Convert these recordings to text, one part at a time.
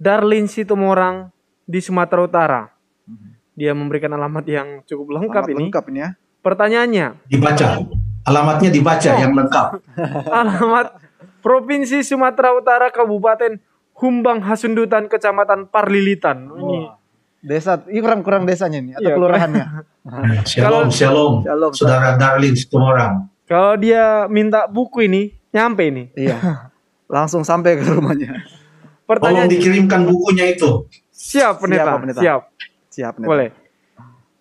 Darlin Situmorang di Sumatera Utara. Dia memberikan alamat yang cukup lengkap Alamat ini. Lengkap ini ya. Pertanyaannya, Dibaca. Alamatnya dibaca yang lengkap. alamat Provinsi Sumatera Utara Kabupaten Humbang Hasundutan Kecamatan Parlilitan. Ini Desa, ini kurang-kurang desanya nih atau Iya, kelurahannya. Shalom, shalom. Shalom, Saudara Darlin Situmorang. kalau dia minta buku ini, nyampe ini. iya. Langsung sampai ke rumahnya. Tolong Pertanyaan dikirimkan bukunya itu. siap pendeta, Siap, pendeta. siap. Siap nih. Boleh.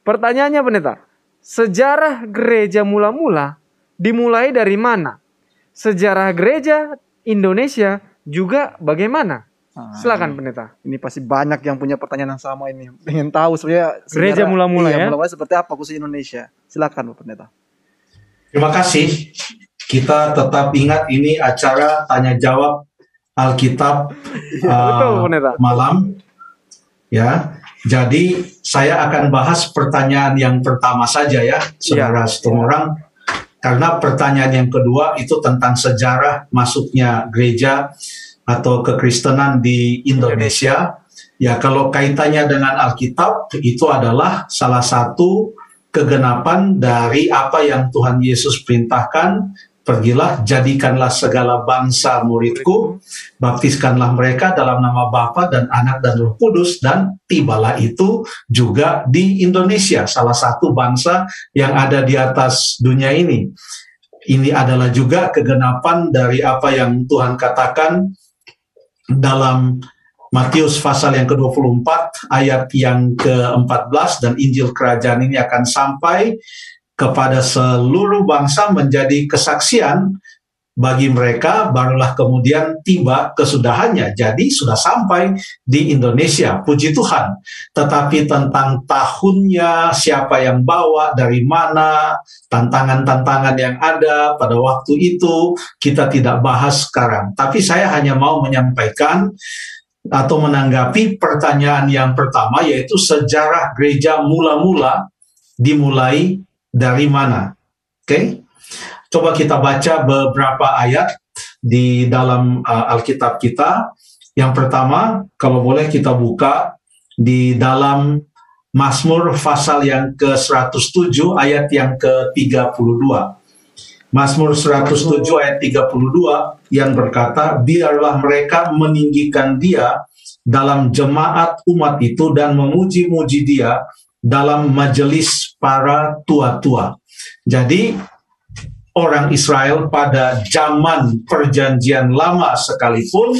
Pertanyaannya pendeta, sejarah gereja mula-mula dimulai dari mana? Sejarah gereja Indonesia juga bagaimana? Ah, Silakan pendeta. Ini pasti banyak yang punya pertanyaan yang sama ini. Pengen tahu sebenarnya Gereja sejarah- mula-mula iya, ya? Mula-mula seperti apa khusus Indonesia. Silakan Bapak Pendeta. Terima kasih. Kita tetap ingat ini acara tanya jawab Alkitab uh, malam. Ya. Jadi saya akan bahas pertanyaan yang pertama saja ya, saudara Situmorang. Karena pertanyaan yang kedua itu tentang sejarah masuknya gereja atau kekristenan di Indonesia. Ya, kalau kaitannya dengan Alkitab itu adalah salah satu kegenapan dari apa yang Tuhan Yesus perintahkan, pergilah jadikanlah segala bangsa muridku, baptiskanlah mereka dalam nama Bapa dan Anak dan Roh Kudus dan tibalah itu juga di Indonesia, salah satu bangsa yang ada di atas dunia ini. Ini adalah juga kegenapan dari apa yang Tuhan katakan dalam Matius pasal yang ke-24 ayat yang ke-14 dan Injil kerajaan ini akan sampai kepada seluruh bangsa menjadi kesaksian bagi mereka barulah kemudian tiba kesudahannya. Jadi sudah sampai di Indonesia, puji Tuhan. Tetapi tentang tahunnya, siapa yang bawa, dari mana, tantangan-tantangan yang ada pada waktu itu kita tidak bahas sekarang. Tapi saya hanya mau menyampaikan atau menanggapi pertanyaan yang pertama yaitu sejarah gereja mula-mula dimulai dari mana. Oke? Coba kita baca beberapa ayat di dalam uh, Alkitab kita. Yang pertama, kalau boleh kita buka di dalam Mazmur pasal yang ke-107 ayat yang ke-32. Mazmur 107 ayat 32 yang berkata, biarlah mereka meninggikan dia dalam jemaat umat itu dan memuji-muji dia dalam majelis para tua-tua. Jadi orang Israel pada zaman perjanjian lama sekalipun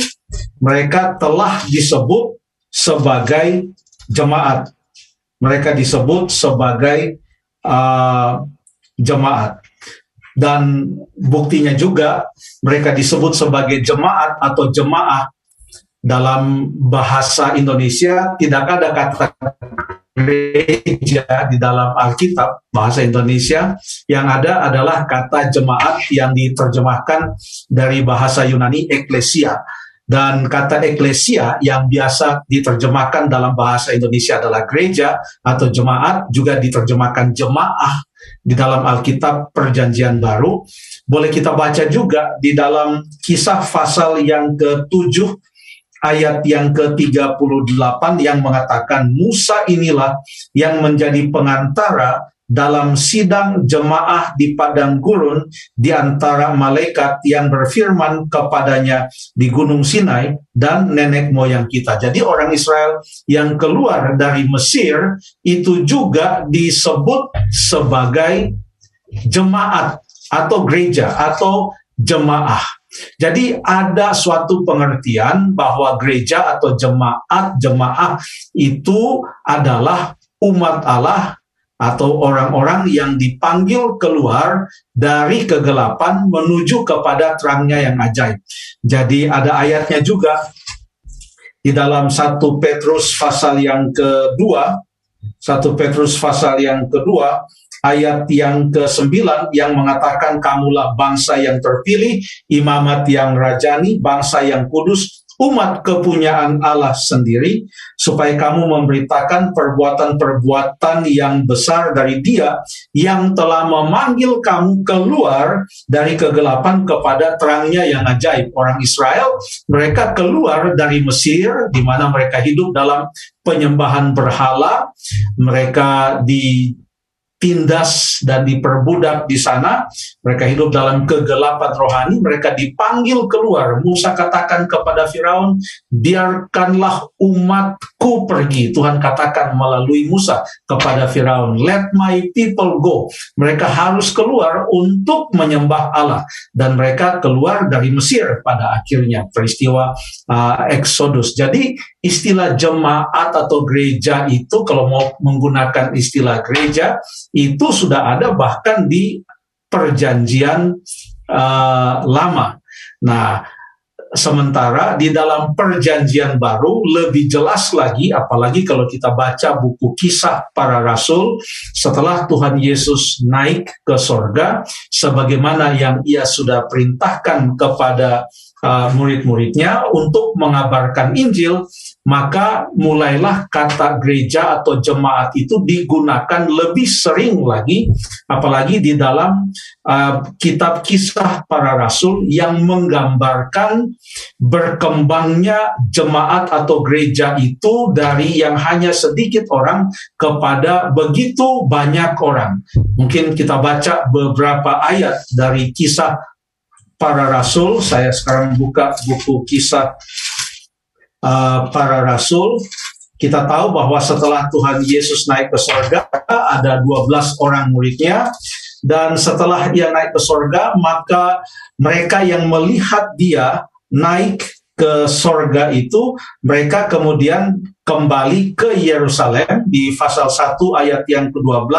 mereka telah disebut sebagai jemaat. Mereka disebut sebagai uh, jemaat dan buktinya juga mereka disebut sebagai jemaat atau jemaah dalam bahasa Indonesia tidak ada kata gereja di dalam Alkitab bahasa Indonesia yang ada adalah kata jemaat yang diterjemahkan dari bahasa Yunani eklesia dan kata eklesia yang biasa diterjemahkan dalam bahasa Indonesia adalah gereja atau jemaat juga diterjemahkan jemaah di dalam Alkitab Perjanjian Baru. Boleh kita baca juga di dalam kisah pasal yang ke-7 ayat yang ke-38 yang mengatakan Musa inilah yang menjadi pengantara dalam sidang jemaah di padang gurun di antara malaikat yang berfirman kepadanya di Gunung Sinai dan nenek moyang kita. Jadi orang Israel yang keluar dari Mesir itu juga disebut sebagai jemaat atau gereja atau jemaah. Jadi ada suatu pengertian bahwa gereja atau jemaat jemaah itu adalah umat Allah atau orang-orang yang dipanggil keluar dari kegelapan menuju kepada terangnya yang ajaib. Jadi ada ayatnya juga di dalam satu Petrus pasal yang kedua, satu Petrus pasal yang kedua, ayat yang ke-9 yang mengatakan kamulah bangsa yang terpilih, imamat yang rajani, bangsa yang kudus, umat kepunyaan Allah sendiri, supaya kamu memberitakan perbuatan-perbuatan yang besar dari Dia yang telah memanggil kamu keluar dari kegelapan kepada terangnya yang ajaib. Orang Israel, mereka keluar dari Mesir, di mana mereka hidup dalam penyembahan berhala, mereka di tindas dan diperbudak di sana. Mereka hidup dalam kegelapan rohani. Mereka dipanggil keluar. Musa katakan kepada Firaun, biarkanlah umatku pergi. Tuhan katakan melalui Musa kepada Firaun, let my people go. Mereka harus keluar untuk menyembah Allah. Dan mereka keluar dari Mesir pada akhirnya peristiwa uh, Exodus. Jadi istilah jemaat atau gereja itu kalau mau menggunakan istilah gereja itu sudah ada bahkan di perjanjian uh, lama. Nah, sementara di dalam perjanjian baru lebih jelas lagi, apalagi kalau kita baca buku kisah para rasul setelah Tuhan Yesus naik ke sorga, sebagaimana yang ia sudah perintahkan kepada uh, murid-muridnya untuk mengabarkan Injil, maka mulailah kata gereja atau jemaat itu digunakan lebih sering lagi, apalagi di dalam uh, kitab kisah para rasul yang menggambarkan berkembangnya jemaat atau gereja itu dari yang hanya sedikit orang kepada begitu banyak orang. Mungkin kita baca beberapa ayat dari kisah para rasul. Saya sekarang buka buku kisah uh, para rasul, kita tahu bahwa setelah Tuhan Yesus naik ke sorga, ada 12 orang muridnya, dan setelah dia naik ke sorga, maka mereka yang melihat dia naik ke sorga itu, mereka kemudian kembali ke Yerusalem di pasal 1 ayat yang ke-12,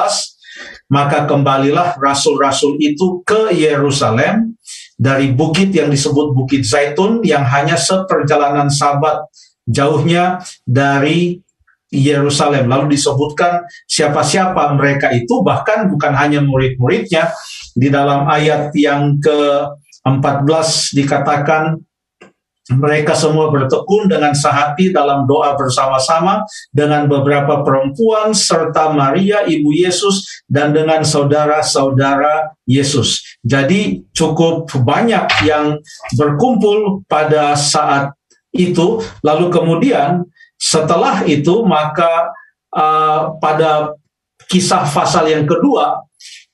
maka kembalilah rasul-rasul itu ke Yerusalem dari bukit yang disebut Bukit Zaitun yang hanya seperjalanan sabat jauhnya dari Yerusalem. Lalu disebutkan siapa-siapa mereka itu, bahkan bukan hanya murid-muridnya. Di dalam ayat yang ke-14 dikatakan, mereka semua bertekun dengan sehati dalam doa bersama-sama dengan beberapa perempuan serta Maria ibu Yesus dan dengan saudara-saudara Yesus. Jadi cukup banyak yang berkumpul pada saat itu lalu kemudian setelah itu maka uh, pada kisah pasal yang kedua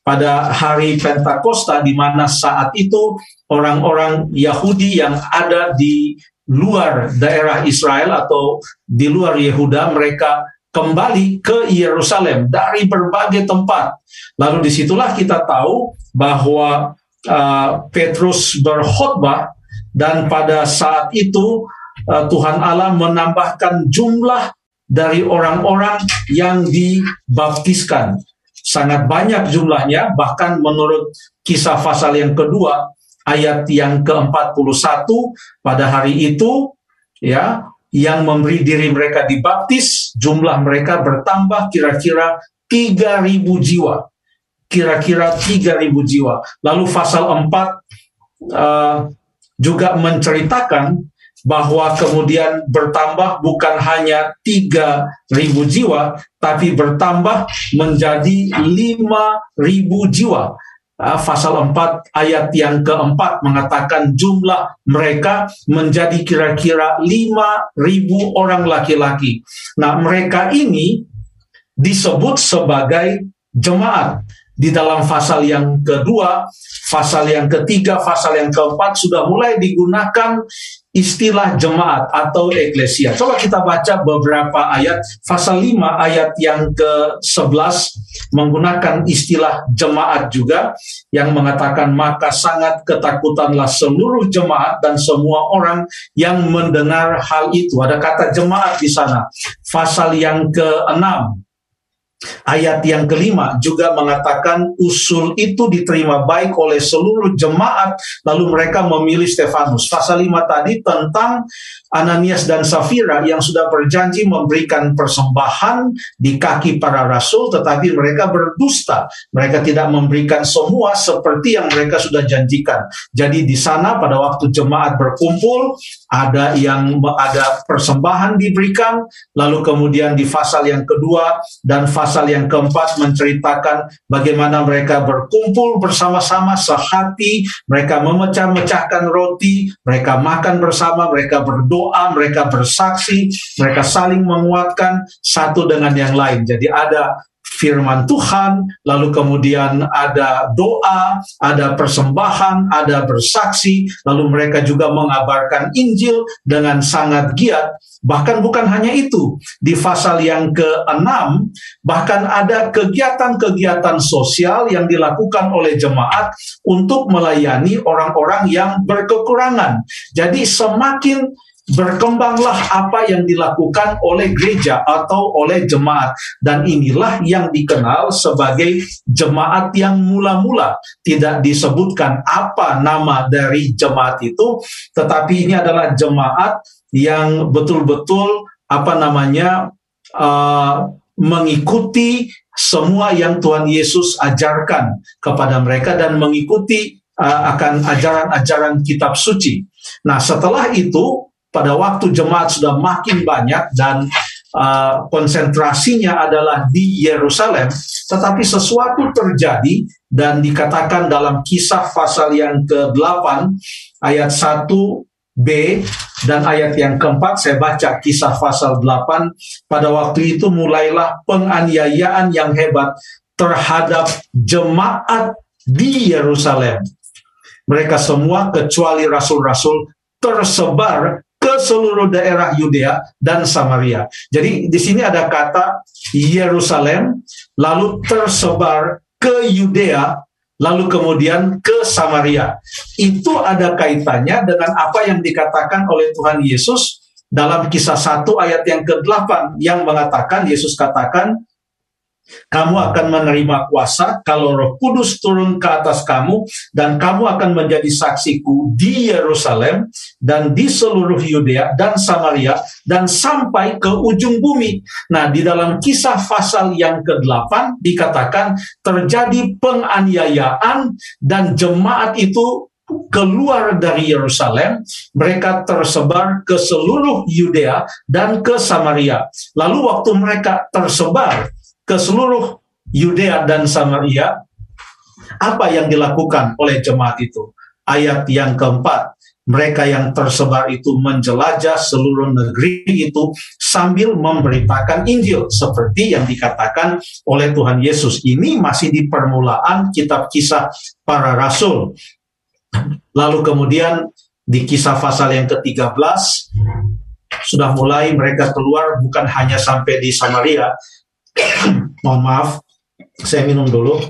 pada hari Pentakosta di mana saat itu orang-orang Yahudi yang ada di luar daerah Israel atau di luar Yehuda mereka kembali ke Yerusalem dari berbagai tempat. Lalu di situlah kita tahu bahwa uh, Petrus berkhotbah dan pada saat itu uh, Tuhan Allah menambahkan jumlah dari orang-orang yang dibaptiskan sangat banyak jumlahnya, bahkan menurut kisah pasal yang kedua, ayat yang ke-41 pada hari itu, ya, yang memberi diri mereka dibaptis, jumlah mereka bertambah kira-kira 3.000 jiwa. Kira-kira 3.000 jiwa. Lalu pasal 4 uh, juga menceritakan bahwa kemudian bertambah bukan hanya 3.000 jiwa, tapi bertambah menjadi 5.000 jiwa. Uh, pasal 4 ayat yang keempat mengatakan jumlah mereka menjadi kira-kira 5.000 orang laki-laki. Nah mereka ini disebut sebagai jemaat di dalam pasal yang kedua, pasal yang ketiga, pasal yang keempat sudah mulai digunakan istilah jemaat atau eklesia. Coba kita baca beberapa ayat. Pasal 5 ayat yang ke-11 menggunakan istilah jemaat juga yang mengatakan maka sangat ketakutanlah seluruh jemaat dan semua orang yang mendengar hal itu. Ada kata jemaat di sana. Pasal yang ke-6 Ayat yang kelima juga mengatakan usul itu diterima baik oleh seluruh jemaat lalu mereka memilih Stefanus. Pasal 5 tadi tentang Ananias dan Safira yang sudah berjanji memberikan persembahan di kaki para rasul tetapi mereka berdusta. Mereka tidak memberikan semua seperti yang mereka sudah janjikan. Jadi di sana pada waktu jemaat berkumpul ada yang ada persembahan diberikan lalu kemudian di pasal yang kedua dan pasal yang keempat menceritakan bagaimana mereka berkumpul bersama-sama sehati, mereka memecah-mecahkan roti, mereka makan bersama, mereka berdoa, mereka bersaksi, mereka saling menguatkan satu dengan yang lain. Jadi ada firman Tuhan, lalu kemudian ada doa, ada persembahan, ada bersaksi, lalu mereka juga mengabarkan Injil dengan sangat giat. Bahkan bukan hanya itu, di pasal yang ke-6, bahkan ada kegiatan-kegiatan sosial yang dilakukan oleh jemaat untuk melayani orang-orang yang berkekurangan. Jadi semakin berkembanglah apa yang dilakukan oleh gereja atau oleh jemaat dan inilah yang dikenal sebagai jemaat yang mula-mula tidak disebutkan apa nama dari jemaat itu tetapi ini adalah jemaat yang betul-betul apa namanya uh, mengikuti semua yang Tuhan Yesus ajarkan kepada mereka dan mengikuti uh, akan ajaran-ajaran kitab suci. Nah, setelah itu pada waktu jemaat sudah makin banyak dan uh, konsentrasinya adalah di Yerusalem, tetapi sesuatu terjadi dan dikatakan dalam kisah pasal yang ke-8 ayat 1b dan ayat yang keempat saya baca kisah pasal 8 pada waktu itu mulailah penganiayaan yang hebat terhadap jemaat di Yerusalem. Mereka semua kecuali rasul-rasul tersebar ke seluruh daerah Yudea dan Samaria. Jadi di sini ada kata Yerusalem, lalu tersebar ke Yudea, lalu kemudian ke Samaria. Itu ada kaitannya dengan apa yang dikatakan oleh Tuhan Yesus dalam kisah 1 ayat yang ke-8 yang mengatakan Yesus katakan kamu akan menerima kuasa kalau Roh Kudus turun ke atas kamu dan kamu akan menjadi saksiku di Yerusalem dan di seluruh Yudea dan Samaria dan sampai ke ujung bumi. Nah, di dalam kisah pasal yang ke-8 dikatakan terjadi penganiayaan dan jemaat itu keluar dari Yerusalem, mereka tersebar ke seluruh Yudea dan ke Samaria. Lalu waktu mereka tersebar ke seluruh Yudea dan Samaria, apa yang dilakukan oleh jemaat itu? Ayat yang keempat, mereka yang tersebar itu menjelajah seluruh negeri itu sambil memberitakan Injil seperti yang dikatakan oleh Tuhan Yesus. Ini masih di permulaan kitab kisah para rasul. Lalu kemudian di kisah pasal yang ke-13 sudah mulai mereka keluar bukan hanya sampai di Samaria Mohon maaf, saya minum dulu.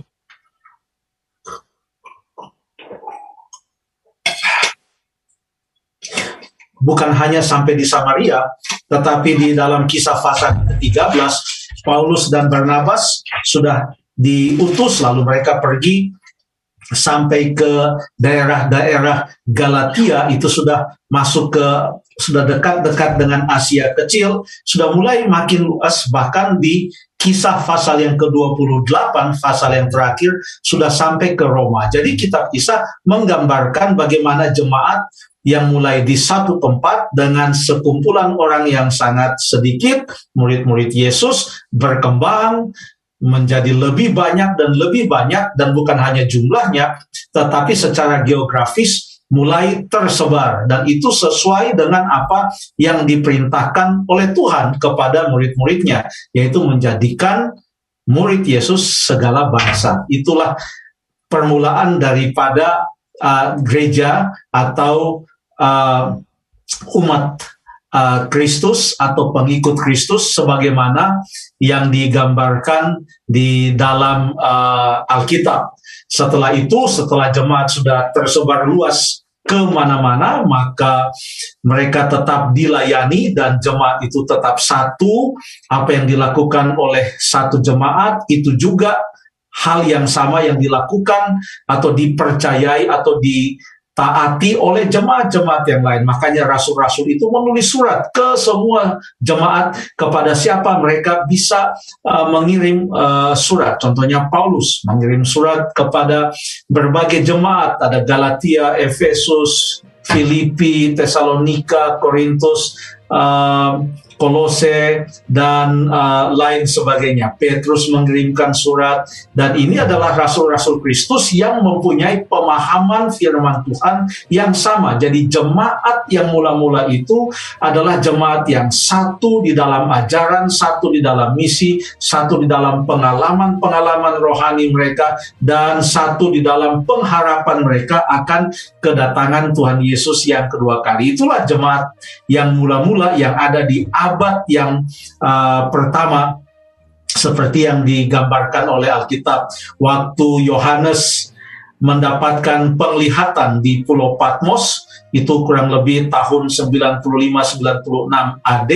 Bukan hanya sampai di Samaria, tetapi di dalam kisah pasal ke-13, Paulus dan Barnabas sudah diutus lalu mereka pergi sampai ke daerah-daerah Galatia itu sudah masuk ke sudah dekat-dekat dengan Asia kecil, sudah mulai makin luas bahkan di kisah pasal yang ke-28, pasal yang terakhir sudah sampai ke Roma. Jadi kitab kisah menggambarkan bagaimana jemaat yang mulai di satu tempat dengan sekumpulan orang yang sangat sedikit, murid-murid Yesus berkembang menjadi lebih banyak dan lebih banyak dan bukan hanya jumlahnya tetapi secara geografis mulai tersebar. Dan itu sesuai dengan apa yang diperintahkan oleh Tuhan kepada murid-muridnya yaitu menjadikan murid Yesus segala bangsa. Itulah permulaan daripada uh, gereja atau uh, umat Uh, Kristus atau pengikut Kristus sebagaimana yang digambarkan di dalam uh, Alkitab. Setelah itu, setelah jemaat sudah tersebar luas ke mana-mana, maka mereka tetap dilayani dan jemaat itu tetap satu. Apa yang dilakukan oleh satu jemaat itu juga hal yang sama yang dilakukan atau dipercayai atau ditaati oleh jemaat-jemaat yang lain. Makanya rasul-rasul itu menulis surat ke semua jemaat kepada siapa mereka bisa uh, mengirim uh, surat. Contohnya Paulus mengirim surat kepada berbagai jemaat, ada Galatia, Efesus, Filipi, Tesalonika, Korintus, uh, Kolose dan uh, lain sebagainya. Petrus mengirimkan surat dan ini adalah rasul-rasul Kristus yang mempunyai pemahaman firman Tuhan yang sama. Jadi jemaat yang mula-mula itu adalah jemaat yang satu di dalam ajaran, satu di dalam misi, satu di dalam pengalaman-pengalaman rohani mereka dan satu di dalam pengharapan mereka akan kedatangan Tuhan Yesus yang kedua kali. Itulah jemaat yang mula-mula yang ada di abad yang uh, pertama seperti yang digambarkan oleh Alkitab waktu Yohanes mendapatkan penglihatan di Pulau Patmos itu kurang lebih tahun 95-96 AD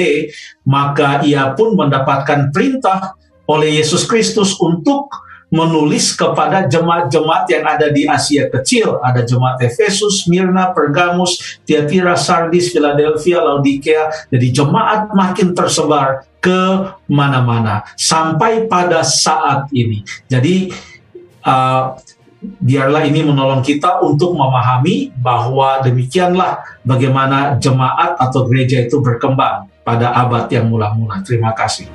maka ia pun mendapatkan perintah oleh Yesus Kristus untuk menulis kepada jemaat-jemaat yang ada di Asia Kecil. Ada jemaat Efesus, Smyrna, Pergamus, Tiatira, Sardis, Philadelphia, Laodikea. Jadi jemaat makin tersebar ke mana-mana sampai pada saat ini. Jadi uh, biarlah ini menolong kita untuk memahami bahwa demikianlah bagaimana jemaat atau gereja itu berkembang pada abad yang mula-mula. Terima kasih.